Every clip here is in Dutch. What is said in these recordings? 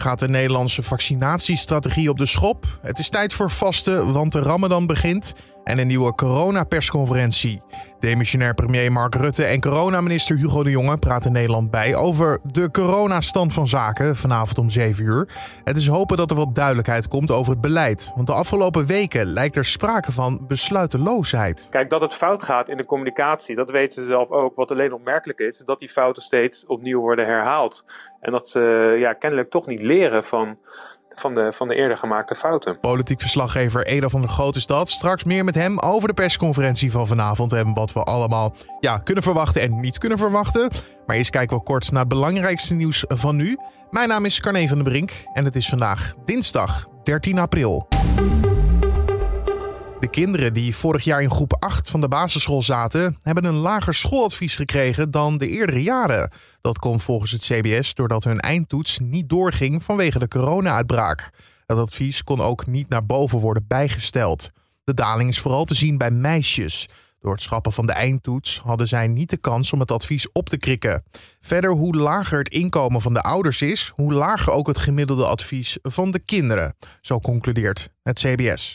Gaat de Nederlandse vaccinatiestrategie op de schop? Het is tijd voor vasten, want de Ramadan begint en een nieuwe coronapersconferentie. Demissionair premier Mark Rutte en coronaminister Hugo de Jonge praten Nederland bij over de coronastand van zaken vanavond om 7 uur. Het is hopen dat er wat duidelijkheid komt over het beleid, want de afgelopen weken lijkt er sprake van besluiteloosheid. Kijk, dat het fout gaat in de communicatie, dat weten ze zelf ook. Wat alleen opmerkelijk is, dat die fouten steeds opnieuw worden herhaald. En dat ze ja, kennelijk toch niet leren van van de, van de eerder gemaakte fouten. Politiek verslaggever Eda van der Groot is dat. Straks meer met hem over de persconferentie van vanavond en wat we allemaal ja, kunnen verwachten en niet kunnen verwachten. Maar eerst kijken we kort naar het belangrijkste nieuws van nu. Mijn naam is Carne van der Brink en het is vandaag dinsdag 13 april. De kinderen die vorig jaar in groep 8 van de basisschool zaten, hebben een lager schooladvies gekregen dan de eerdere jaren. Dat komt volgens het CBS doordat hun eindtoets niet doorging vanwege de corona-uitbraak. Dat advies kon ook niet naar boven worden bijgesteld. De daling is vooral te zien bij meisjes. Door het schrappen van de eindtoets hadden zij niet de kans om het advies op te krikken. Verder, hoe lager het inkomen van de ouders is, hoe lager ook het gemiddelde advies van de kinderen. Zo concludeert het CBS.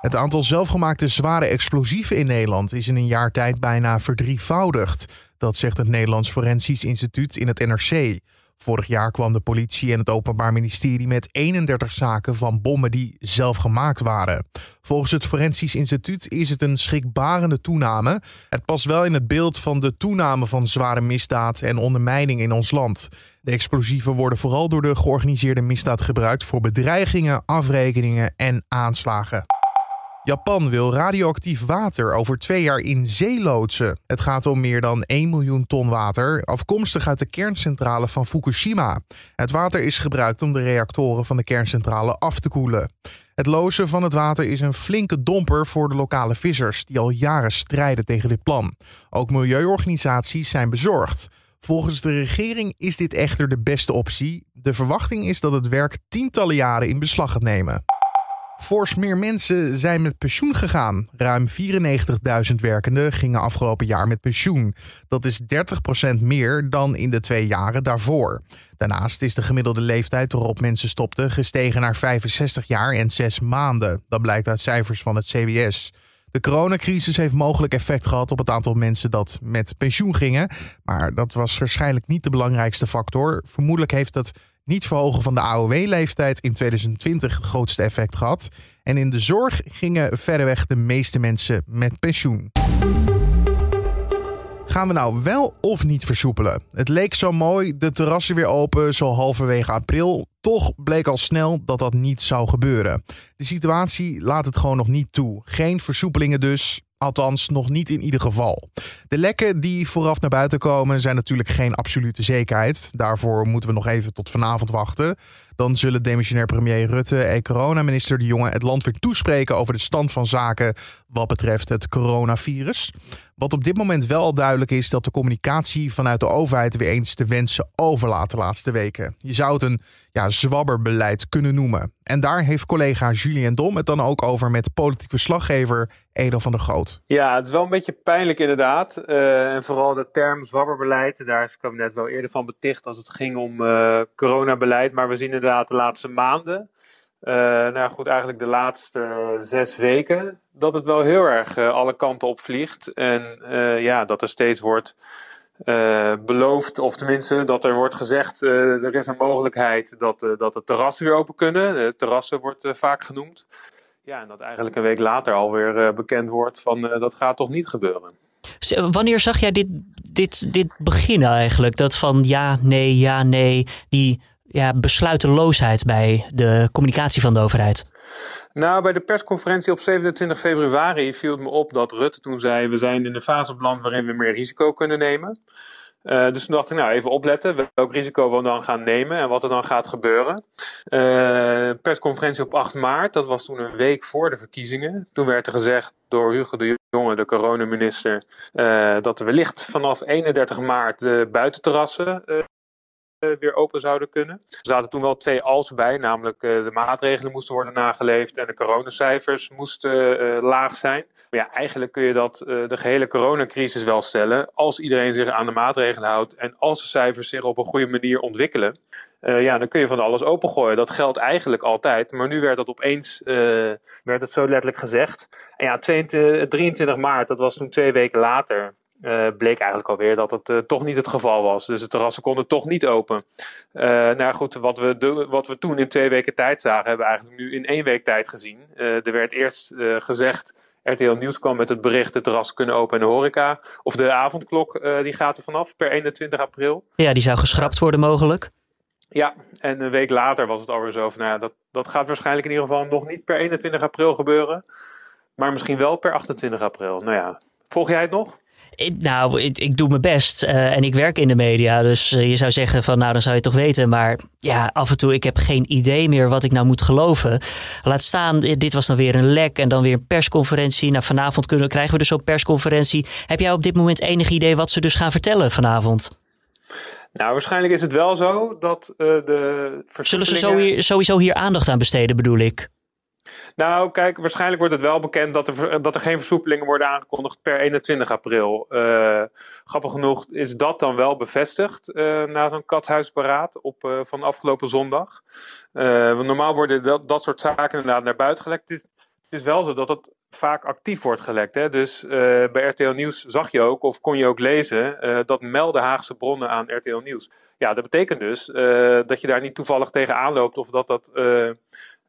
Het aantal zelfgemaakte zware explosieven in Nederland is in een jaar tijd bijna verdrievoudigd. Dat zegt het Nederlands Forensisch Instituut in het NRC. Vorig jaar kwam de politie en het Openbaar Ministerie met 31 zaken van bommen die zelf gemaakt waren. Volgens het Forensisch Instituut is het een schrikbarende toename. Het past wel in het beeld van de toename van zware misdaad en ondermijning in ons land. De explosieven worden vooral door de georganiseerde misdaad gebruikt voor bedreigingen, afrekeningen en aanslagen. Japan wil radioactief water over twee jaar in zee loodsen. Het gaat om meer dan 1 miljoen ton water, afkomstig uit de kerncentrale van Fukushima. Het water is gebruikt om de reactoren van de kerncentrale af te koelen. Het lozen van het water is een flinke domper voor de lokale vissers, die al jaren strijden tegen dit plan. Ook milieuorganisaties zijn bezorgd. Volgens de regering is dit echter de beste optie. De verwachting is dat het werk tientallen jaren in beslag gaat nemen. Fors meer mensen zijn met pensioen gegaan. Ruim 94.000 werkenden gingen afgelopen jaar met pensioen. Dat is 30% meer dan in de twee jaren daarvoor. Daarnaast is de gemiddelde leeftijd waarop mensen stopten gestegen naar 65 jaar en 6 maanden. Dat blijkt uit cijfers van het CBS. De coronacrisis heeft mogelijk effect gehad op het aantal mensen dat met pensioen gingen. Maar dat was waarschijnlijk niet de belangrijkste factor. Vermoedelijk heeft het niet verhogen van de AOW-leeftijd in 2020 het grootste effect gehad. En in de zorg gingen verreweg de meeste mensen met pensioen. Gaan we nou wel of niet versoepelen? Het leek zo mooi, de terrassen weer open, zo halverwege april. Toch bleek al snel dat dat niet zou gebeuren. De situatie laat het gewoon nog niet toe. Geen versoepelingen dus. Althans, nog niet in ieder geval. De lekken die vooraf naar buiten komen zijn natuurlijk geen absolute zekerheid. Daarvoor moeten we nog even tot vanavond wachten. Dan zullen demissionair premier Rutte en coronaminister De Jonge het land weer toespreken over de stand van zaken wat betreft het coronavirus. Wat op dit moment wel duidelijk is, dat de communicatie vanuit de overheid weer eens de wensen overlaat de laatste weken. Je zou het een ja, zwabberbeleid kunnen noemen. En daar heeft collega Julien Dom het dan ook over met politiek verslaggever Edel van der Groot. Ja, het is wel een beetje pijnlijk inderdaad. Uh, en vooral de term zwabberbeleid, daar is het kabinet wel eerder van beticht als het ging om uh, coronabeleid. Maar we zien inderdaad de laatste maanden, uh, nou goed, eigenlijk de laatste zes weken, dat het wel heel erg alle kanten op vliegt. En ja, dat er steeds wordt beloofd, of tenminste dat er wordt gezegd, er is een mogelijkheid dat, dat de terrassen weer open kunnen. De terrassen wordt vaak genoemd. Ja, en dat eigenlijk een week later alweer bekend wordt van dat gaat toch niet gebeuren. Wanneer zag jij dit, dit, dit beginnen eigenlijk? Dat van ja, nee, ja, nee, die ja, besluiteloosheid bij de communicatie van de overheid? Nou, bij de persconferentie op 27 februari viel het me op dat Rutte toen zei: We zijn in de fase beland waarin we meer risico kunnen nemen. Uh, dus toen dacht ik, nou even opletten welk risico we dan gaan nemen en wat er dan gaat gebeuren. Uh, persconferentie op 8 maart, dat was toen een week voor de verkiezingen. Toen werd er gezegd door Hugo de Jonge, de coronaminister, uh, dat wellicht vanaf 31 maart de buitenterrassen eh, weer open zouden kunnen. Er zaten toen wel twee als bij, namelijk uh, de maatregelen moesten worden nageleefd en de coronacijfers moesten uh, laag zijn. Maar ja, eigenlijk kun je dat de gehele coronacrisis wel stellen als iedereen zich aan de maatregelen houdt en als de cijfers zich op een goede manier ontwikkelen. ja, dan kun je van alles opengooien. Dat geldt eigenlijk altijd. Maar nu werd dat opeens werd het zo letterlijk gezegd. En ja, 22, 23 maart, dat was toen twee weken later. Uh, bleek eigenlijk alweer dat het uh, toch niet het geval was. Dus de terrassen konden toch niet open. Uh, nou goed, wat we, de, wat we toen in twee weken tijd zagen, hebben we eigenlijk nu in één week tijd gezien. er werd eerst gezegd, RTL Nieuws kwam met het bericht, de terrassen kunnen open en de horeca. Of de avondklok, die gaat er vanaf per 21 april. Ja, die zou geschrapt worden mogelijk. Ja, en een week later was het alweer zo van, nou ja, dat, dat gaat waarschijnlijk in ieder geval nog niet per 21 april gebeuren. Maar misschien wel per 28 april. Nou ja, volg jij het nog? Nou, ik, ik, doe mijn best uh, en ik werk in de media. Dus uh, je zou zeggen van nou, dan zou je het toch weten. Maar ja, af en toe, ik heb geen idee meer wat ik nou moet geloven. Laat staan, dit was dan weer een lek en dan weer een persconferentie. Nou, vanavond kunnen, krijgen we dus zo'n persconferentie. Heb jij op dit moment enig idee wat ze dus gaan vertellen vanavond? Nou, waarschijnlijk is het wel zo dat uh, de. Zullen ze sowieso hier aandacht aan besteden, bedoel ik? Nou, kijk, waarschijnlijk wordt het wel bekend dat er, dat er geen versoepelingen worden aangekondigd per 21 april. Uh, grappig genoeg is dat dan wel bevestigd uh, na zo'n katshuisberaad op, uh, van afgelopen zondag. want normaal worden dat, dat soort zaken inderdaad naar buiten gelekt. Het is, wel zo dat het vaak actief wordt gelekt. Hè? Dus bij RTL Nieuws zag je ook, of kon je ook lezen, dat melden Haagse bronnen aan RTL Nieuws. Ja, dat betekent dus dat je daar niet toevallig tegen loopt of dat dat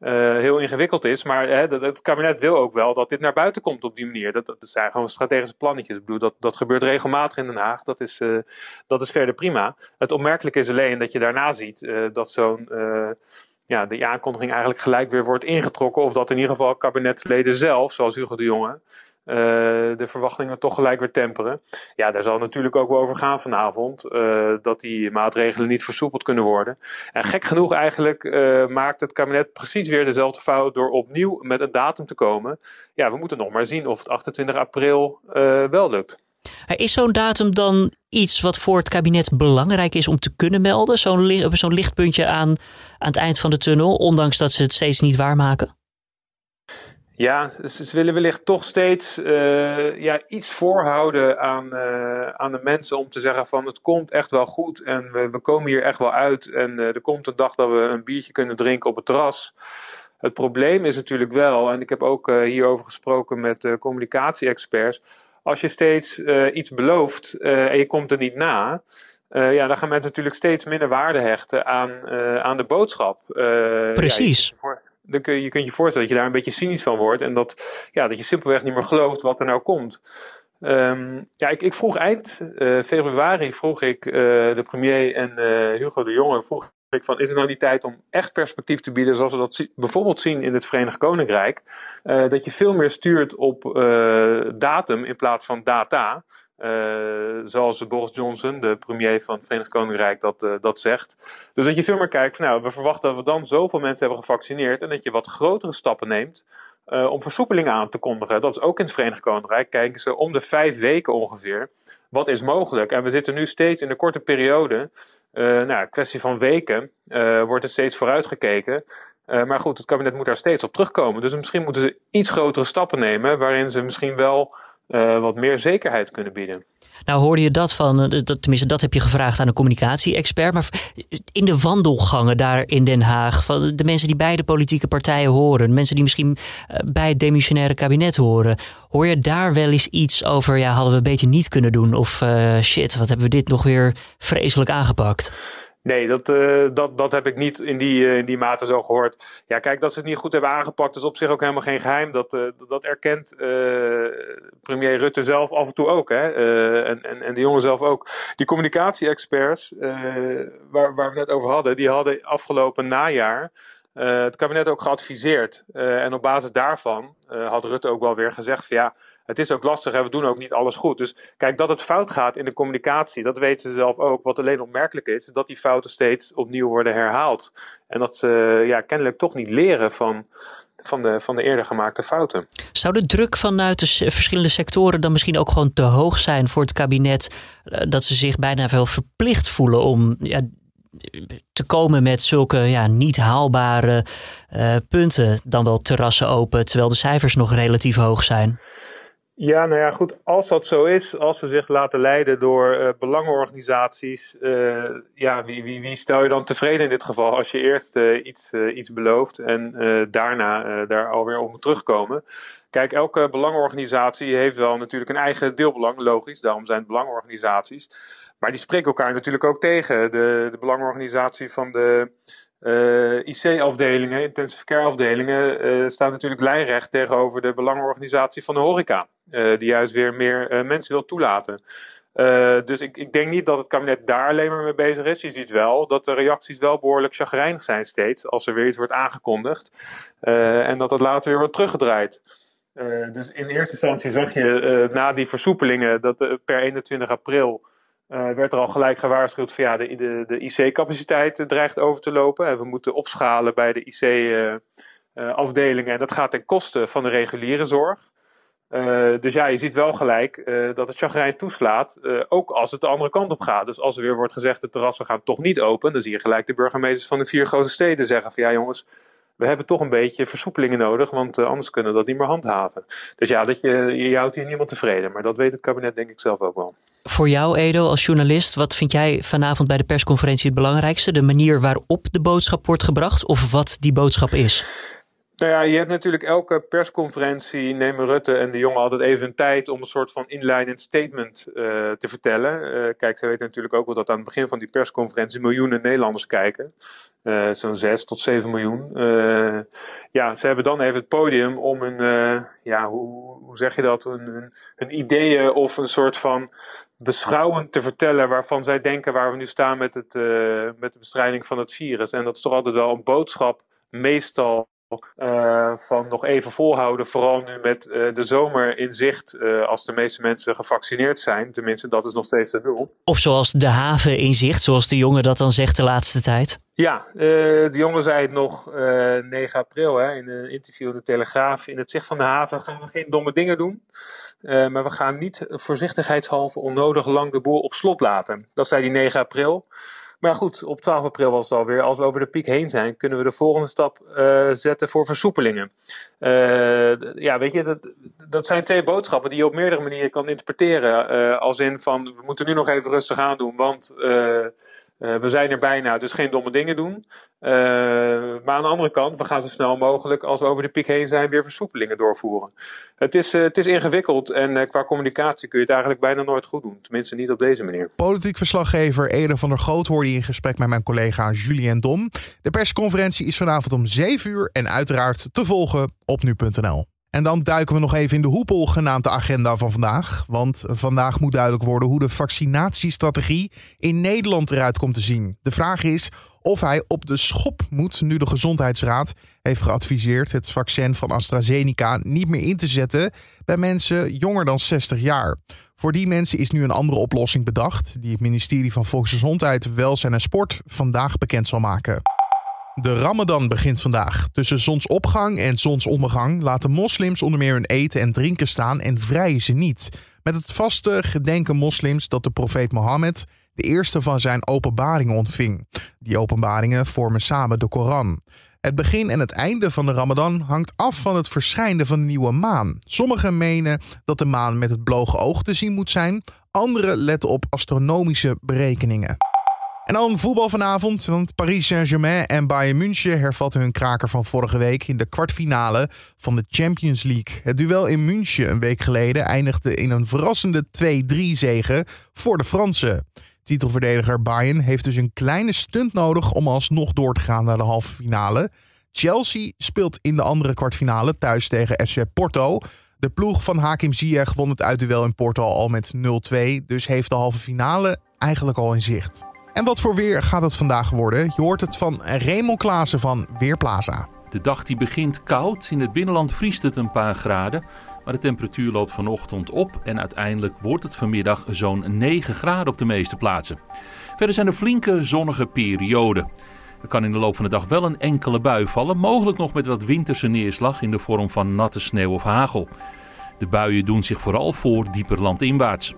uh, heel ingewikkeld is. Maar hè, het kabinet wil ook wel dat dit naar buiten komt op die manier. Dat, zijn gewoon strategische plannetjes. Ik bedoel, dat, dat gebeurt regelmatig in Den Haag. Dat is, uh, dat is verder prima. Het opmerkelijke is alleen dat je daarna ziet uh, dat zo'n. ja, de aankondiging eigenlijk gelijk weer wordt ingetrokken. Of dat in ieder geval kabinetsleden zelf, zoals Hugo de Jonge, uh, de verwachtingen toch gelijk weer temperen. Ja, daar zal natuurlijk ook wel over gaan vanavond. Uh, dat die maatregelen niet versoepeld kunnen worden. En gek genoeg eigenlijk uh, maakt het kabinet precies weer dezelfde fout door opnieuw met een datum te komen. Ja, we moeten nog maar zien of het 28 april wel lukt. Is zo'n datum dan iets wat voor het kabinet belangrijk is om te kunnen melden? Zo'n zo'n lichtpuntje aan, aan het eind van de tunnel, ondanks dat ze het steeds niet waarmaken? Ja, ze willen wellicht toch steeds uh, ja, iets voorhouden aan, uh, aan de mensen om te zeggen van het komt echt wel goed en we, we komen hier echt wel uit en uh, er komt een dag dat we een biertje kunnen drinken op het terras. Het probleem is natuurlijk wel, en ik heb ook hierover gesproken met communicatie-experts, als je steeds iets belooft en je komt er niet na, ja, dan gaan mensen natuurlijk steeds minder waarde hechten aan, aan de boodschap. Precies. Ja, dan kun je, je kunt je voorstellen dat je daar een beetje cynisch van wordt. En dat, ja, dat je simpelweg niet meer gelooft wat er nou komt. Um, ja, ik, ik, vroeg eind uh, februari vroeg ik uh, de premier en uh, Hugo de Jonge vroeg ik van is het nou die tijd om echt perspectief te bieden zoals we dat bijvoorbeeld zien in het Verenigd Koninkrijk dat je veel meer stuurt op datum in plaats van data uh, zoals Boris Johnson, de premier van het Verenigd Koninkrijk, dat, uh, dat zegt. Dus dat je veel meer kijkt nou, we verwachten dat we dan zoveel mensen hebben gevaccineerd en dat je wat grotere stappen neemt uh, om versoepelingen aan te kondigen. Dat is ook in het Verenigd Koninkrijk. Kijken ze om de vijf weken ongeveer. Wat is mogelijk? En we zitten nu steeds in de korte periode. nou, kwestie van weken wordt er steeds vooruitgekeken. maar goed, het kabinet moet daar steeds op terugkomen. Dus misschien moeten ze iets grotere stappen nemen, waarin ze misschien wel uh, wat meer zekerheid kunnen bieden. Nou hoorde je dat van, eh, dat, tenminste dat heb je gevraagd aan een communicatie-expert, maar in de wandelgangen daar in Den Haag, van de mensen die bij de politieke partijen horen, mensen die misschien eh, bij het demissionaire kabinet horen, hoor je daar wel eens iets over, ja hadden we beter niet kunnen doen of shit, wat hebben we dit nog weer vreselijk aangepakt? Nee, dat, uh, dat, dat heb ik niet in die, uh, in die mate zo gehoord. Ja, kijk, dat ze het niet goed hebben aangepakt is op zich ook helemaal geen geheim. Dat, uh, dat erkent premier Rutte zelf af en toe ook. Hè? en, en, en de jongen zelf ook. Die communicatie-experts waar, waar we net over hadden, die hadden afgelopen najaar het kabinet ook geadviseerd. en op basis daarvan had Rutte ook wel weer gezegd van ja het is ook lastig en we doen ook niet alles goed. Dus kijk, dat het fout gaat in de communicatie, dat weten ze zelf ook. Wat alleen opmerkelijk is, dat die fouten steeds opnieuw worden herhaald. En dat ze ja, kennelijk toch niet leren van, van, de, van de eerder gemaakte fouten. Zou de druk vanuit de verschillende sectoren dan misschien ook gewoon te hoog zijn voor het kabinet? Eh, dat ze zich bijna wel verplicht voelen om ja, te komen met zulke ja, niet haalbare uh, punten. Dan wel terrassen open, terwijl de cijfers nog relatief hoog zijn. Ja, nou ja, goed. Als dat zo is, als ze zich laten leiden door uh, belangenorganisaties, uh, ja, wie, wie, wie, stel je dan tevreden in dit geval? Als je eerst uh, iets, iets belooft en daarna daar alweer op moet terugkomen. Kijk, elke belangenorganisatie heeft wel natuurlijk een eigen deelbelang, logisch, daarom zijn het belangenorganisaties. Maar die spreken elkaar natuurlijk ook tegen. De, de belangenorganisatie van de uh, IC-afdelingen, intensive care afdelingen, uh, staat natuurlijk lijnrecht tegenover de belangenorganisatie van de horeca. Uh, die juist weer meer mensen wil toelaten. dus ik, ik, denk niet dat het kabinet daar alleen maar mee bezig is. Je ziet wel dat de reacties wel behoorlijk chagrijnig zijn steeds als er weer iets wordt aangekondigd. en dat dat later weer wordt teruggedraaid. dus in eerste instantie zag je na die versoepelingen dat per 21 april uh, werd er al gelijk gewaarschuwd van ja, de, de, de IC-capaciteit dreigt over te lopen. En we moeten opschalen bij de IC-afdelingen. Uh, en dat gaat ten koste van de reguliere zorg. Dus ja, je ziet wel gelijk dat het chagrijn toeslaat, ook als het de andere kant op gaat. Dus als er weer wordt gezegd, de terrassen gaan toch niet open, dan zie je gelijk de burgemeesters van de vier grote steden zeggen van ja jongens, we hebben toch een beetje versoepelingen nodig, want anders kunnen we dat niet meer handhaven. Dus ja, dat je, je houdt hier niemand tevreden, maar dat weet het kabinet denk ik zelf ook wel. Voor jou, Edo, als journalist, wat vind jij vanavond bij de persconferentie het belangrijkste? De manier waarop de boodschap wordt gebracht of wat die boodschap is? Nou ja, je hebt natuurlijk elke persconferentie, nemen Rutte en de jongen altijd even een tijd om een soort van inleidend statement uh, te vertellen. Uh, kijk, ze weten natuurlijk ook wel dat aan het begin van die persconferentie miljoenen Nederlanders kijken. Uh, Zo'n 6 tot 7 miljoen. ja, ze hebben dan even het podium om een, ja, hoe, hoe zeg je dat, een ideeën of een soort van beschouwend te vertellen waarvan zij denken waar we nu staan met, het, met de bestrijding van het virus. En dat is toch altijd wel een boodschap, meestal uh, van nog even volhouden. Vooral nu met uh, de zomer in zicht. Uh, als de meeste mensen gevaccineerd zijn. Tenminste, dat is nog steeds de doel. Of zoals de haven in zicht, zoals de jongen dat dan zegt de laatste tijd. Ja, de jongen zei het nog 9 april hè, in een interview in de Telegraaf. In het zicht van de haven gaan we geen domme dingen doen. maar we gaan niet voorzichtigheidshalve onnodig lang de boel op slot laten. Dat zei hij 9 april. Maar goed, op 12 april was het alweer. Als we over de piek heen zijn, kunnen we de volgende stap uh, zetten voor versoepelingen. Uh, ja, weet je, dat, dat zijn twee boodschappen die je op meerdere manieren kan interpreteren. Uh, als in van, we moeten nu nog even rustig aan doen, want uh, we zijn er bijna, dus geen domme dingen doen. Uh, maar aan de andere kant, we gaan zo snel mogelijk, als we over de piek heen zijn, weer versoepelingen doorvoeren. Het is, uh, het is ingewikkeld en qua communicatie kun je het eigenlijk bijna nooit goed doen. Tenminste, niet op deze manier. Politiek verslaggever Ede van der Groot hoorde in gesprek met mijn collega Julien Dom. De persconferentie is vanavond om 7 uur en uiteraard te volgen op nu.nl. En dan duiken we nog even in de hoepel genaamd de agenda van vandaag. Want vandaag moet duidelijk worden hoe de vaccinatiestrategie in Nederland eruit komt te zien. De vraag is of hij op de schop moet nu de Gezondheidsraad heeft geadviseerd het vaccin van AstraZeneca niet meer in te zetten bij mensen jonger dan 60 jaar. Voor die mensen is nu een andere oplossing bedacht, die het ministerie van Volksgezondheid, Welzijn en Sport vandaag bekend zal maken. De Ramadan begint vandaag. Tussen zonsopgang en zonsondergang laten moslims onder meer hun eten en drinken staan en vrijen ze niet. Met het vaste gedenken moslims dat de profeet Mohammed de eerste van zijn openbaringen ontving. Die openbaringen vormen samen de Koran. Het begin en het einde van de Ramadan hangt af van het verschijnen van de nieuwe maan. Sommigen menen dat de maan met het bloge oog te zien moet zijn, anderen letten op astronomische berekeningen. En dan voetbal vanavond, want Paris Saint-Germain en Bayern München hervatten hun kraker van vorige week in de kwartfinale van de Champions League. Het duel in München een week geleden eindigde in een verrassende 2-3 zege voor de Fransen. Titelverdediger Bayern heeft dus een kleine stunt nodig om alsnog door te gaan naar de halve finale. Chelsea speelt in de andere kwartfinale thuis tegen FC Porto. De ploeg van Hakim Ziyech won het uitduel in Porto al met 0-2, dus heeft de halve finale eigenlijk al in zicht. En wat voor weer gaat het vandaag worden? Je hoort het van Raymond Klaassen van Weerplaza. De dag die begint koud. In het binnenland vriest het een paar graden. Maar de temperatuur loopt vanochtend op en uiteindelijk wordt het vanmiddag zo'n 9 graden op de meeste plaatsen. Verder zijn er flinke zonnige perioden. Er kan in de loop van de dag wel een enkele bui vallen, mogelijk nog met wat winterse neerslag in de vorm van natte sneeuw of hagel. De buien doen zich vooral voor dieper landinwaarts.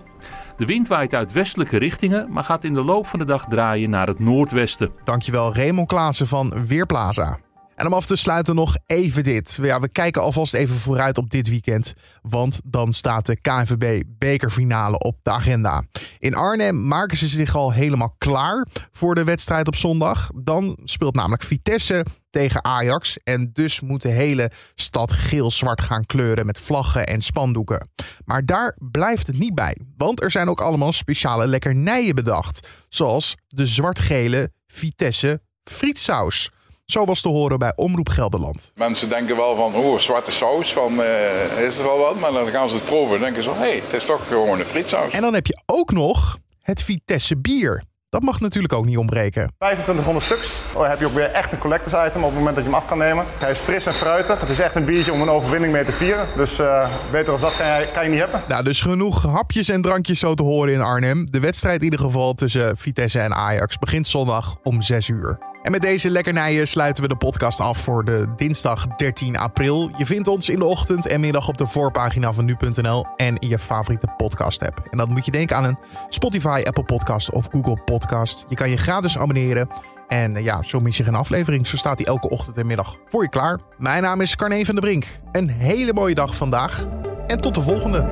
De wind waait uit westelijke richtingen, maar gaat in de loop van de dag draaien naar het noordwesten. Dankjewel Raymond Klaassen van Weerplaza. En om af te sluiten nog even dit. Ja, we kijken alvast even vooruit op dit weekend. Want dan staat de KNVB bekerfinale op de agenda. In Arnhem maken ze zich al helemaal klaar voor de wedstrijd op zondag. Dan speelt namelijk Vitesse tegen Ajax. En dus moet de hele stad geel-zwart gaan kleuren met vlaggen en spandoeken. Maar daar blijft het niet bij. Want er zijn ook allemaal speciale lekkernijen bedacht. Zoals de zwart-gele Vitesse frietsaus. Zo was te horen bij Omroep Gelderland. Mensen denken wel van, oh, zwarte saus, van, uh, is er wel wat? Maar dan gaan ze het proeven en denken ze, hé, hey, het is toch gewoon een frietsaus. En dan heb je ook nog het Vitesse bier. Dat mag natuurlijk ook niet ontbreken. 2500 stuks. Dan heb je ook weer echt een collectors item op het moment dat je hem af kan nemen. Hij is fris en fruitig. Het is echt een biertje om een overwinning mee te vieren. Dus uh, beter als dat kan je, kan je niet hebben. Nou, dus genoeg hapjes en drankjes zo te horen in Arnhem. De wedstrijd in ieder geval tussen Vitesse en Ajax begint zondag om 6 uur. En met deze lekkernijen sluiten we de podcast af voor de dinsdag 13 april. Je vindt ons in de ochtend en middag op de voorpagina van nu.nl en in je favoriete podcast app. En dan moet je denken aan een Spotify, Apple Podcast of Google Podcast. Je kan je gratis abonneren. En ja, zo mis je geen aflevering. Zo staat die elke ochtend en middag voor je klaar. Mijn naam is Carne van der Brink. Een hele mooie dag vandaag. En tot de volgende.